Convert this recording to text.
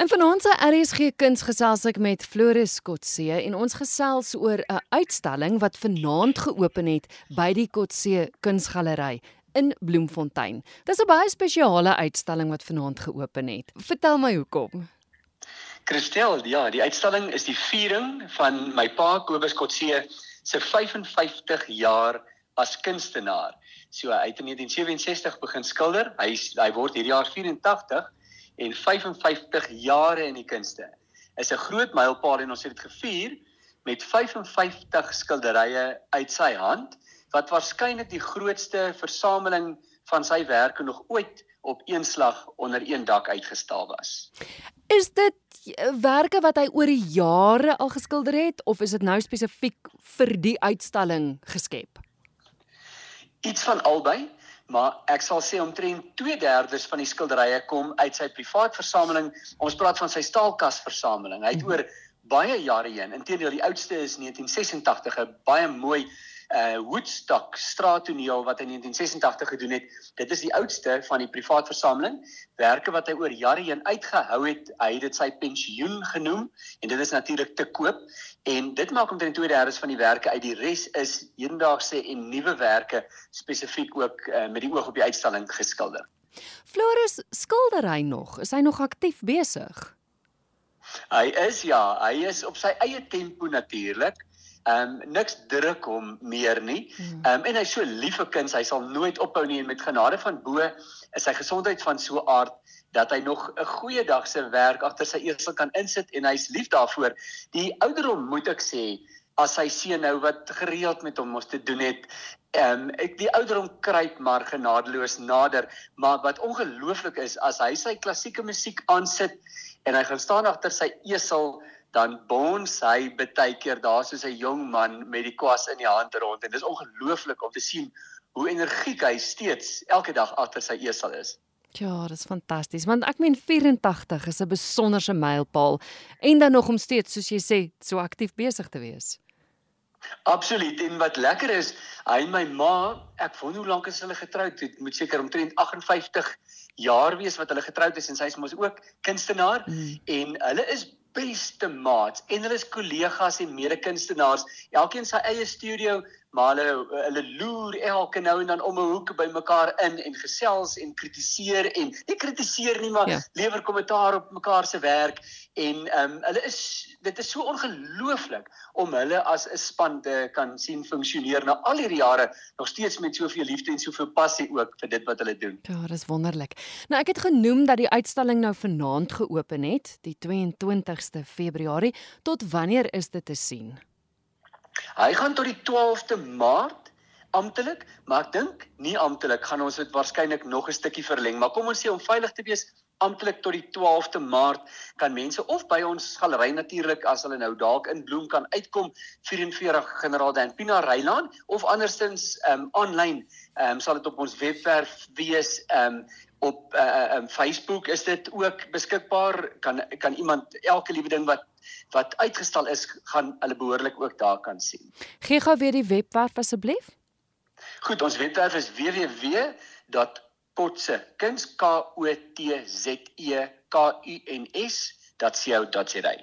In vanaand se RSG Kuns gesels ek met Floris Kotse en ons gesels oor 'n uitstalling wat vanaand geopen het by die Kotse Kunsgalery in Bloemfontein. Dis 'n baie spesiale uitstalling wat vanaand geopen het. Vertel my hoekom. Christel, ja, die uitstalling is die viering van my pa Kobus Kotse se 55 jaar as kunstenaar. So hy het in 1967 begin skilder. Hy hy word hierdie jaar 84 en 55 jare in die kunste. Is 'n groot mylpaal en ons het dit gevier met 55 skilderye uit sy hand wat waarskynlik die grootste versameling van sy werke nog ooit op een slag onder een dak uitgestal was. Is dit werke wat hy oor die jare al geskilder het of is dit nou spesifiek vir die uitstalling geskep? Iets van albei maar ek sal sê omtrent 2/3 van die skilderye kom uit sy privaat versameling. Ons praat van sy staalkas versameling. Hy het mhm. oor baie jare heen, inteendeel die oudste is 1986, 'n baie mooi uh Woodstock straattoneel wat hy in 1986 gedoen het. Dit is die oudste van die privaat versameling. Werke wat hy oor jare heen uitgehou het. Hy het dit sy pensioen genoem en dit is natuurlik te koop en dit maak omtrent 2/3 van die werke uit. Die res is hedendaagse en nuwe werke spesifiek ook uh, met die oog op die uitstalling geskilder. Floris skilder hy nog? Is hy nog aktief besig? Hy is ja, hy is op sy eie tempo natuurlik. Ehm um, niks druk hom meer nie. Hmm. Ehm um, en hy's so lief vir kuns, hy sal nooit ophou nie en met genade van bo is sy gesondheid van so aard dat hy nog 'n goeie dag se werk agter sy esel kan insit en hy's lief daarvoor. Die ouderdom moet ek sê as hy seun nou wat gereeld met hom mos te doen het. Ehm um, ek die ouderdom kruip maar genadeloos nader, maar wat ongelooflik is as hy sy klassieke musiek aansit en hy gaan staan agter sy esel dan bons hy baie keer daar soos 'n jong man met die kwas in die hand rond en dis ongelooflik om te sien hoe energiek hy steeds elke dag agter sy esel is. Ja, dis fantasties want ek meen 84 is 'n besonderse mylpaal en dan nog om steeds soos jy sê so aktief besig te wees. Absoluut en wat lekker is, hy en my ma, ek wonder hoe lank is hulle getroud? Dit moet seker omtrent 58 jaar wees wat hulle getroud is en sy is mos ook kunstenaar mm. en hulle is beste maats en hulle is kollegas en mede-kunstenaars. Elkeen sy eie studio, maar hulle hulle loer elke nou en dan om 'n hoek by mekaar in en gesels en kritiseer en nie kritiseer nie, maar ja. lewer kommentaar op mekaar se werk en ehm um, hulle is dit is so ongelooflik om hulle as 'n span te kan sien funksioneer na al hierdie jare nog steeds met soveel liefde en soveel passie ook vir dit wat hulle doen. Ja, dis wonderlik. Nou ek het genoem dat die uitstalling nou vanaand geopen het, die 22ste Februarie. Tot wanneer is dit te sien? Hy gaan tot die 12de Maart amptelik, maar ek dink nie amptelik gaan ons dit waarskynlik nog 'n stukkie verleng, maar kom ons sê om veilig te wees amptelik tot die 12de Maart kan mense of by ons galery natuurlik as hulle nou dalk in Bloem kan uitkom 44 Generaal Dan Pina Reiland of andersins um aanlyn um sal dit op ons webwerf wees um op uh, um Facebook is dit ook beskikbaar kan kan iemand elke liewe ding wat wat uitgestal is gaan hulle behoorlik ook daar kan sien. Gee gou weer die webwerf asseblief. Goed, ons webwerf is www.kotse kuns k o t z e k u n s.co.za.